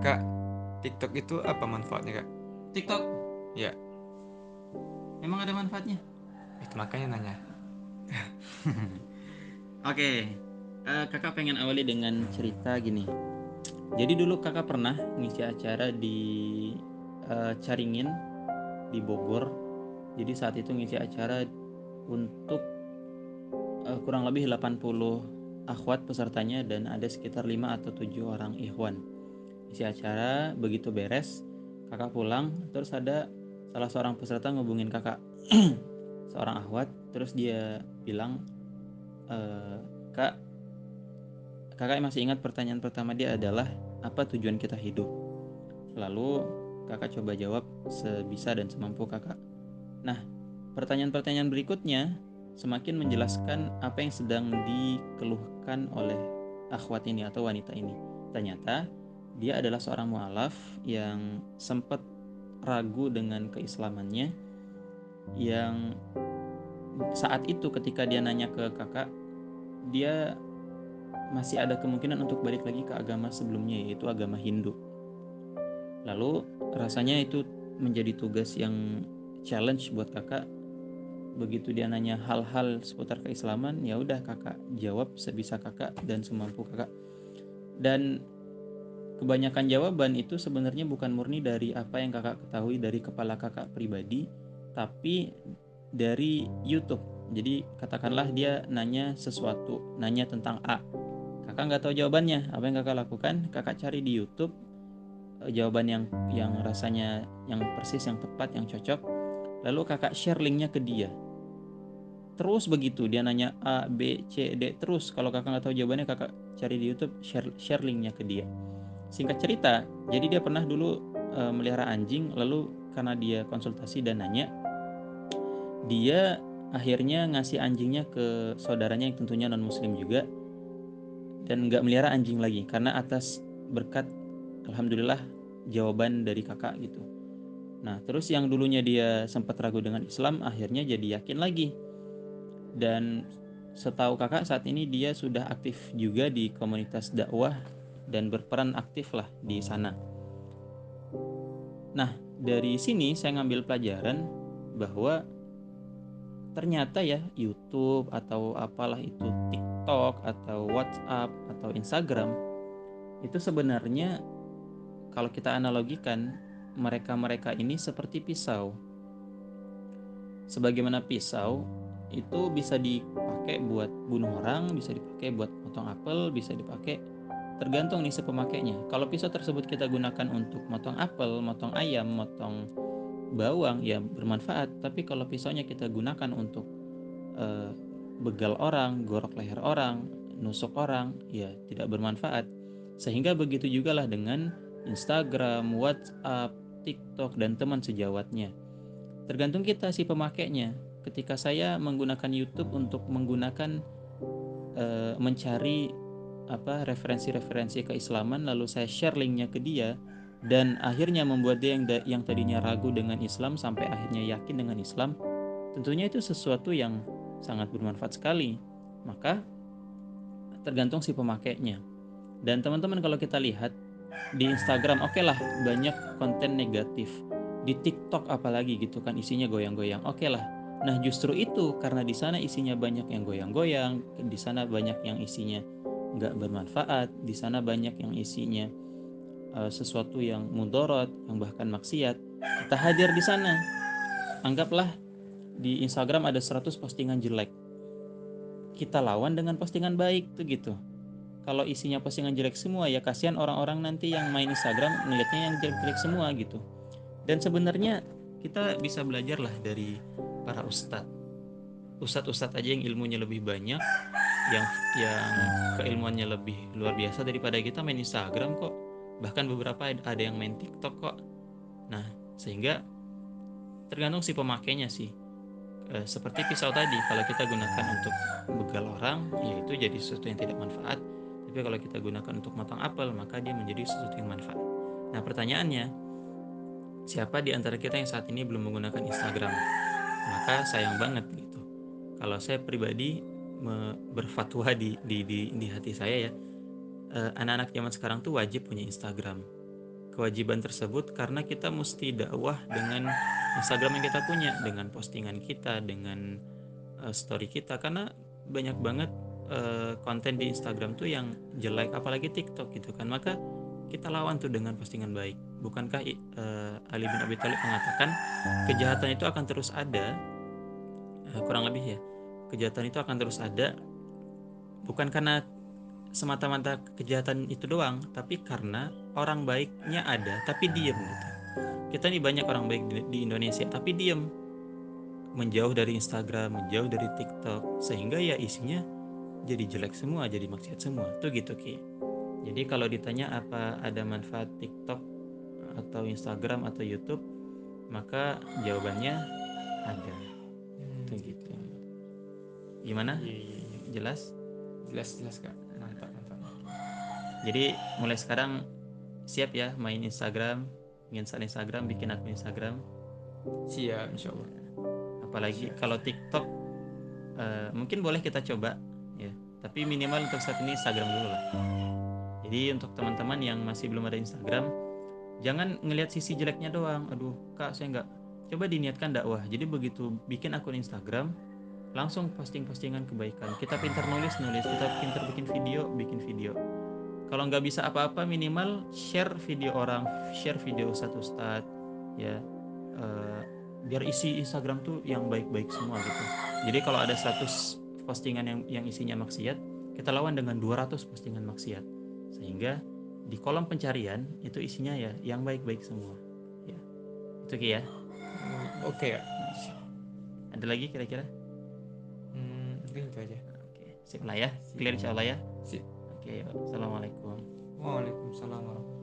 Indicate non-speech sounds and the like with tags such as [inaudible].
Kak, TikTok itu apa manfaatnya, Kak? TikTok Ya, emang ada manfaatnya itu makanya nanya. [laughs] Oke, eh, kakak pengen awali dengan cerita gini. Jadi dulu kakak pernah ngisi acara di eh, Caringin di Bogor. Jadi saat itu ngisi acara untuk eh, kurang lebih 80 akhwat pesertanya dan ada sekitar 5 atau 7 orang ikhwan. Isi acara begitu beres, kakak pulang terus ada salah seorang peserta ngubungin kakak. [clears throat] Seorang akhwat terus dia bilang "Eh, kak kakak masih ingat pertanyaan pertama dia adalah apa tujuan kita hidup? Lalu kakak coba jawab sebisa dan semampu kakak. Nah pertanyaan-pertanyaan berikutnya semakin menjelaskan apa yang sedang dikeluhkan oleh akhwat ini atau wanita ini. Ternyata dia adalah seorang mualaf yang sempat ragu dengan keislamannya yang saat itu ketika dia nanya ke kakak dia masih ada kemungkinan untuk balik lagi ke agama sebelumnya yaitu agama Hindu. Lalu rasanya itu menjadi tugas yang challenge buat kakak begitu dia nanya hal-hal seputar keislaman ya udah kakak jawab sebisa kakak dan semampu kakak. Dan kebanyakan jawaban itu sebenarnya bukan murni dari apa yang kakak ketahui dari kepala kakak pribadi tapi dari YouTube. Jadi katakanlah dia nanya sesuatu nanya tentang A. Kakak nggak tahu jawabannya. Apa yang kakak lakukan? Kakak cari di YouTube eh, jawaban yang yang rasanya yang persis yang tepat yang cocok lalu kakak share linknya ke dia. Terus begitu dia nanya A B C D terus. Kalau kakak nggak tahu jawabannya kakak cari di YouTube share share linknya ke dia. Singkat cerita jadi dia pernah dulu eh, melihara anjing lalu karena dia konsultasi dan nanya dia akhirnya ngasih anjingnya ke saudaranya yang tentunya non muslim juga dan nggak melihara anjing lagi karena atas berkat alhamdulillah jawaban dari kakak gitu nah terus yang dulunya dia sempat ragu dengan Islam akhirnya jadi yakin lagi. Dan setahu kakak saat ini dia sudah aktif juga di komunitas dakwah dan berperan aktif lah di sana. Nah dari sini saya ngambil pelajaran bahwa ternyata ya YouTube atau apalah itu TikTok atau WhatsApp atau Instagram itu sebenarnya kalau kita analogikan mereka-mereka ini seperti pisau. Sebagaimana pisau itu bisa dipakai buat bunuh orang, bisa dipakai buat potong apel, bisa dipakai tergantung nih si pemakainya. Kalau pisau tersebut kita gunakan untuk motong apel, motong ayam, motong bawang ya bermanfaat. Tapi kalau pisaunya kita gunakan untuk eh, begal orang, gorok leher orang, nusuk orang, ya tidak bermanfaat. Sehingga begitu juga lah dengan Instagram, WhatsApp, TikTok dan teman sejawatnya. Tergantung kita si pemakainya. Ketika saya menggunakan YouTube untuk menggunakan eh, mencari apa referensi-referensi keislaman lalu saya share linknya ke dia dan akhirnya membuat dia yang yang tadinya ragu dengan Islam sampai akhirnya yakin dengan Islam tentunya itu sesuatu yang sangat bermanfaat sekali maka tergantung si pemakainya dan teman-teman kalau kita lihat di Instagram oke lah banyak konten negatif. Di TikTok apalagi gitu kan isinya goyang-goyang oke lah nah justru itu karena di sana isinya banyak yang goyang-goyang di sana banyak yang isinya nggak bermanfaat di sana banyak yang isinya uh, sesuatu yang mudorot yang bahkan maksiat. Kita hadir di sana. Anggaplah di Instagram ada 100 postingan jelek. Kita lawan dengan postingan baik tuh gitu kalau isinya postingan jelek semua ya kasihan orang-orang nanti yang main Instagram melihatnya yang jelek-jelek semua gitu. Dan sebenarnya kita bisa belajar lah dari para ustadz. Ustadz-ustadz aja yang ilmunya lebih banyak yang yang keilmuannya lebih luar biasa daripada kita main Instagram kok. Bahkan beberapa ada yang main TikTok kok. Nah sehingga tergantung si pemakainya sih. E, seperti pisau tadi kalau kita gunakan untuk begal orang ya itu jadi sesuatu yang tidak manfaat tapi kalau kita gunakan untuk motong apel maka dia menjadi sesuatu yang manfaat. Nah pertanyaannya siapa di antara kita yang saat ini belum menggunakan Instagram? Maka sayang banget gitu. Kalau saya pribadi berfatwa di di di, di hati saya ya eh, anak-anak zaman sekarang tuh wajib punya Instagram. Kewajiban tersebut karena kita mesti dakwah dengan Instagram yang kita punya dengan postingan kita dengan eh, story kita. Karena banyak banget eh, konten di Instagram tuh yang jelek apalagi TikTok gitu kan. Maka kita lawan tuh dengan postingan baik. Bukankah eh, Ali bin Abi Thalib mengatakan kejahatan itu akan terus ada? Eh, kurang lebih ya. Kejahatan itu akan terus ada bukan karena semata-mata kejahatan itu doang tapi karena orang baiknya ada tapi diem gitu. Kita nih banyak orang baik di, di Indonesia tapi diem. Menjauh dari Instagram menjauh dari TikTok sehingga ya isinya jadi jelek semua jadi maksiat semua. Tuh gitu ki. Jadi kalau ditanya apa ada manfaat TikTok atau Instagram atau YouTube maka jawabannya ada. Hmm, tuh gitu. Gimana? Iya, iya, iya. jelas? Jelas jelas kak. Mantap mantap. Jadi mulai sekarang siap ya main Instagram, install Instagram, bikin akun Instagram. siap insya Allah. Apalagi kalau TikTok eh, mungkin boleh kita coba. Tapi minimal untuk saat ini Instagram dulu lah. Jadi untuk teman-teman yang masih belum ada Instagram, jangan ngelihat sisi jeleknya doang. Aduh, kak saya nggak. Coba diniatkan dakwah. Jadi begitu bikin akun Instagram, langsung posting-postingan kebaikan. Kita pintar nulis nulis, kita pintar bikin video bikin video. Kalau nggak bisa apa-apa minimal share video orang, share video satu stat, ya. Eh, biar isi Instagram tuh yang baik-baik semua gitu. Jadi kalau ada 100 postingan yang yang isinya maksiat, kita lawan dengan 200 postingan maksiat. Sehingga di kolom pencarian itu isinya ya yang baik-baik semua. Ya. Itu ya. Oke ya Ada lagi kira-kira? hmm, mungkin itu aja Oke, sip lah ya. Clear insya Allah ya. Sip. Oke, yuk. Assalamualaikum. Waalaikumsalam warahmatullahi